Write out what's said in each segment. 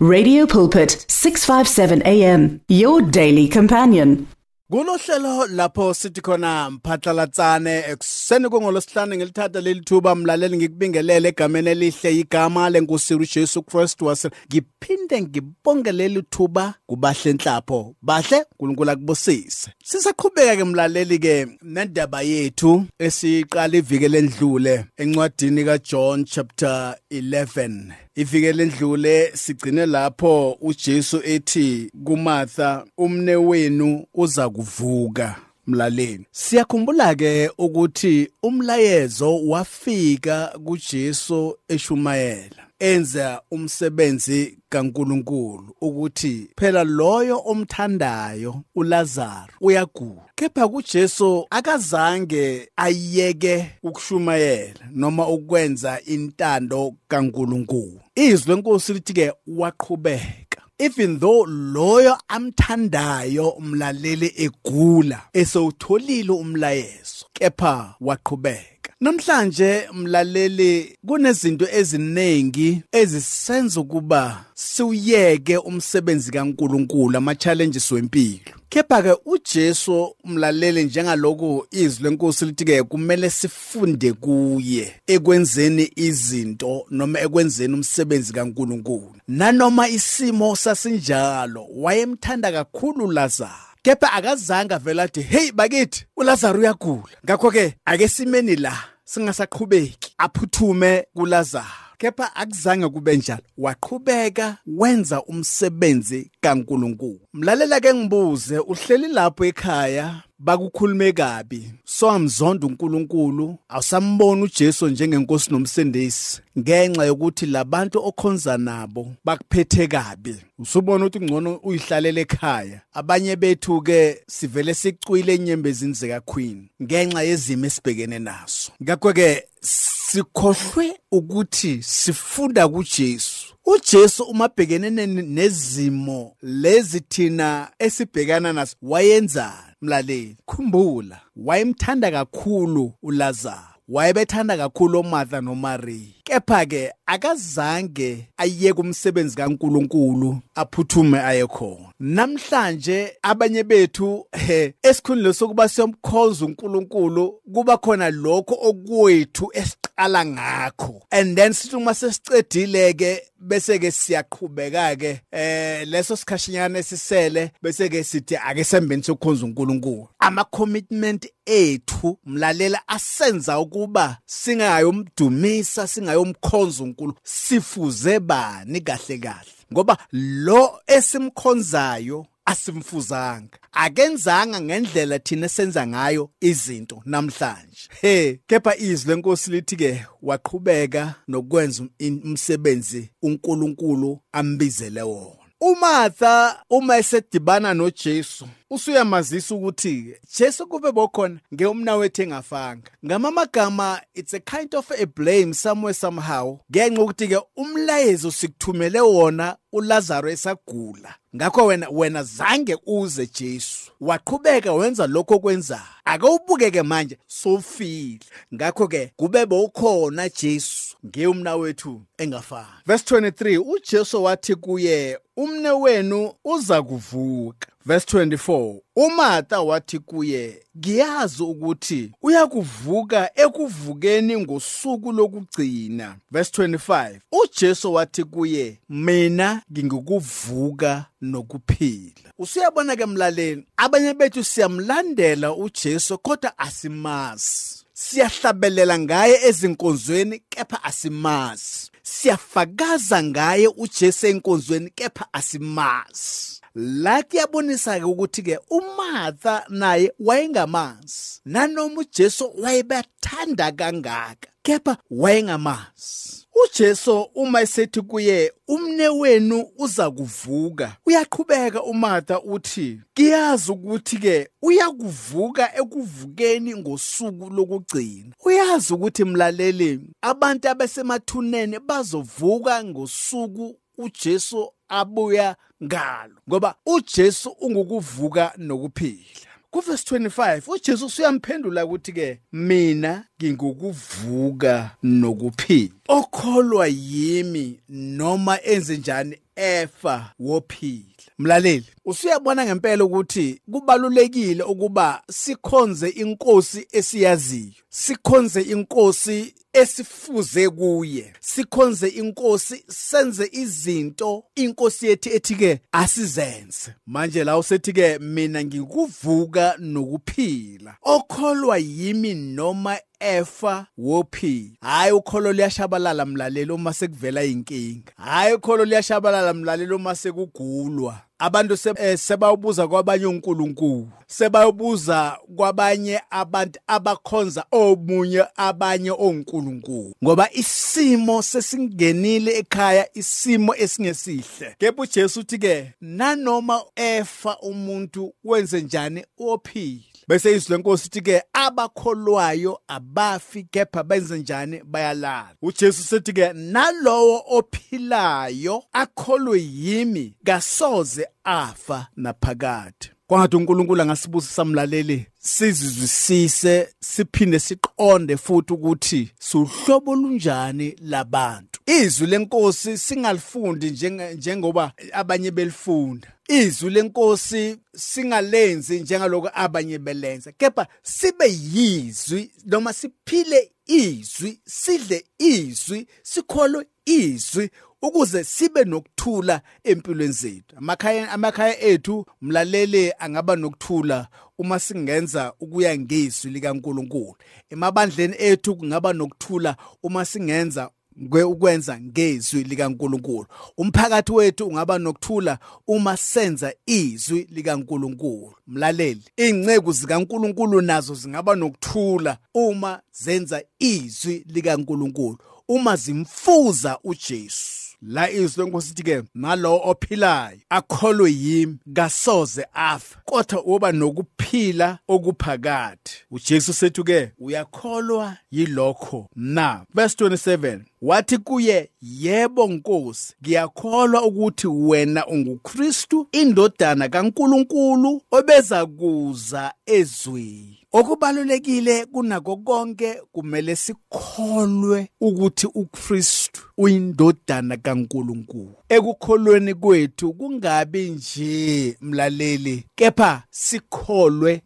Radio Pulpit 657 AM your daily companion. Kulohlelo lapho sithi khona mphatlalatsane ekuseni kongolosihlanu ngilithatha leli thuba mlaleli ngikubingelele egameni elihle igama lenkosi uJesu Christ wase ngiphinde ngibonge leli thuba kubahle enhlapho bahle uNkulunkulu akubusise. Sisaqhubeka ke mlaleli ke nendaba yethu esiqala iviki lendlule encwadini kaJohn chapter 11 ivike lendlule sigcine lapho uJesu ethi kuMartha umne wenu uza kuvuka mlaleni siyakhumbula ke ukuthi umlayezo wafika kuJesu eshumayela enza umsebenzi kaNkuluNkulu ukuthi phela loyo omthandayo uLazaro uyagula. Kepha kuJesu akazange ayeke ukushumayela noma ukwenza intando kaNkuluNkulu. Izwi lenkosi lithi ke waqhubeka even though loyo amthandayo umlaleli egula esewutholile umlayezo kepha waqhubeka Namhlanje mlaleli kunezinto eziningi ezisenza ukuba siuyeke umsebenzi kaNkuluNkulu ama challenges wempilo. Kepha ke uJesu umlaleli njengaloku izwi lenkosi lithi ke kumele sifunde kuye ekwenzeni izinto noma ekwenzeni umsebenzi kaNkuluNkulu. Nanoma isimo sasinjalo wayemthanda kakhulu Lazarus kepha akazange avela athi hey bakithi uLazaro uyagula. Ngakho ke ake simeni la singasaqhubeki aphuthume kuLazaro. Kepha akuzange kube njalo. Waqhubeka wenza umsebenzi kaNkuluNkulu. Mlalela ke ngibuze uhleli lapho ekhaya? Bakukhulume kabi. So amzonda uNkulunkulu awusambona uJesu njengenkosi nomsindisi ngenxa yokuthi labantu okhonza nabo bakuphethe kabi. Usubona ukuthi ngcono uyihlalele ekhaya. Abanye bethu ke sivele sicwile enyembezini zikaQueen ngenxa yezimo esibhekene naso. Ngakho ke sikhohlwe ukuthi sifunda kuJesu. uJesu uma bhekene nezimo lezi thina esibhekana nazo wayenzani? Mlaleli khumbula wayemthanda kakhulu uLazaro wayebethanda kakhulu oMartha noMaria kepha ke akazange ayeke umsebenzi kaNkuluNkulu aphuthume aye khona. Namhlanje abanye bethu he esikhundleni sokuba siyomkhoza uNkulunkulu kuba khona lokho okwethu esiqala ngakho. And then sithi uma sesicedile ke bese ke siyaqhubeka ke eh leso sikhashinyana esisele bese ke sithi ake sembeni sokukhonza uNkulunkulu. Ama commitment ethu mlalela asenza ukuba singayomdumisa singayomkhonza uNkulunkulu. Sifuze bani kahle kahle? Ngoba lo esimkhonzayo asimfuzanga. Akenzanga ngendlela thina senza ngayo izinto namhlanje. He kepha izwi lenkosi lithi ke waqhubeka nokwenza umsebenzi uNkulunkulu ambizele wona. uMartha uma esedibana noJesu usuyamazisa ukuthi Jesu kube bokhona ngeumnawethu engafanga. Ngamamagama it's a kind of a blame somewhere somehow ngenxa ukuthi ke umlayezo sikuthumele wona uLazaro esagula. Ngakho wena wena zange uze Jesu. Waqhubeka wenza lokho kwenza ake ubukeke manje sofile ngakho ke kube bokhona Jesu ngeumnawethu engafanga. Verse 23 uJesu wathi kuye umne wenu uza kuvuka verse 24 uMartha wathi kuye ngiyazi ukuthi uyakuvuka ekuvukeni ngosuku lokugcina. Verse 25 uJesu wathi kuye mina ngingikuvuka nokuphila. Usuyabona ke mlaleli abanye bethu siyamlandela uJesu kodwa asimazi. Siyahlabelela ngaye ezinkonzweni kepha asimazi. Siyafakaza ngaye uJesu enkonzweni kepha asimazi. La kuyabonisa ke ukuthi ke uMartha naye wayengamazi nanoma uJesu wayebathanda kangaka kepha wayengamazi uJesu uma esethi kuye umne wenu uza kuvuka uyaqhubeka uMartha uthi kiyazi ukuthi ke uyakuvuka ekuvukeni ngosuku lokugcina. Uyazi ukuthi mlaleli abantu abasemathuneni bazovuka ngosuku uJesu abuya ngalo ngoba uJesu ungukuvuka nokuphila. Kuverse 25 uJesu uyamphendula ukuthi ke mina ngingukuvuka nokuphila. Okholwa yimi noma enze njani efa wophila. Mlaleli usuyabona ngempela ukuthi kubalulekile ukuba sikhonze inkosi esiyaziyo sikhonze inkosi esifuze kuye. Sikhonze inkosi senze izinto inkosi yethu ethi ke asizenze. Manje la usethi ke mina ngikuvuka nokuphila. Okholwa yimi noma efa wophila hayi ukholo liyashabalala mlaleli uma sekuvela inkinga hayi ukholo liyashabalala mlaleli uma sekugulwa. Abantu eh, sebawubuza kwabanye uNkulunkulu sebayobuza kwabanye abantu abakhonza omunye abanye onkulunkulu. Ngoba isimo sesingenile ekhaya isimo esingesihle. Kepha uJesu uthi ke nanoma efa umuntu wenze njani ophila bese izwi lenkosi ithi ke abakholwayo abafi kepha benze njani? Bayalala. uJesu sethi ke nalowo ophilayo akholwe yimi kasoze afa naphakade kwangathi uNkulunkulu angasibusisa mlaleli sizizwisise siphinde siqonde futhi ukuthi suhlobo lunjani labantu. Izwi lenkosi singalifundi njengoba abanye belifunda. Izwi lenkosi singalenzi njengaloko abanye belenza. Kepha sibe yizwi noma siphile izwi sidle izwi sikholwe izwi ukuze sibe nokuthula empilweni zethu. Amakhaya amakhaya ethu mlalele angaba nokuthula uma singenza ukuya ngezwi likaNkuluNkulu. Emabandleni ethu kungaba nokuthula uma singenza ukwenza ngezwi likaNkuluNkulu. Umphakathi wethu ungaba nokuthula uma senza izwi likaNkuluNkulu. Mlaleli ingceku zikaNkuluNkulu nazo zingaba nokuthula uma zenza izwi likaNkuluNkulu. Uma zimfuza uJesu. La izwi lenkosi ithi ke nalo ophilayo akholwe yimi kasoze afa kodwa uba nokuphila okuphakade uJesu sethu ke uyakholwa yilokho na? Verse 27 wathi kuye yebo nkosi ngiyakholwa ukuthi wena unguKristu indodana kaNkuluNkulu obeza kuza ezweni. Okubalulekile kunako konke kumele sikholwe ukuthi uKristu uyindodana kaNkuluNkulu. Ekukholweni kwethu kungabi nje mlaleli kepha sikholwe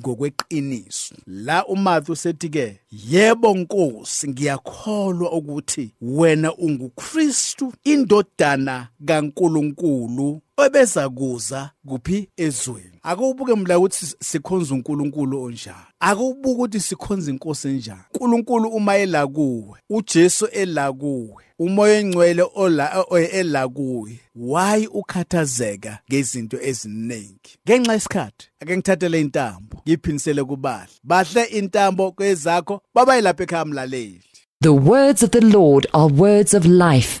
ngokweqiniso. La uMatthew sethi ke yebo nkosi ngiyakholwa ukuthi wena unguKristu indodana kaNkuluNkulu. Obeza kuza kuphi ezweni? Akubuke mla ukuthi sikhonza uNkulunkulu onjani? Akubuke ukuthi sikhonza inkosi enjani? uNkulunkulu uma ela kuwe uJesu ela kuwe umoya engcwele ola ela kuwe why ukhathazeka ngezinto eziningi? Ngenxa yesikhathi ake ngithathele intambo ngiphinisele kubahle bahle intambo kwezakho babayilapha ekhaya mlaleli. The words of the Lord are words of life.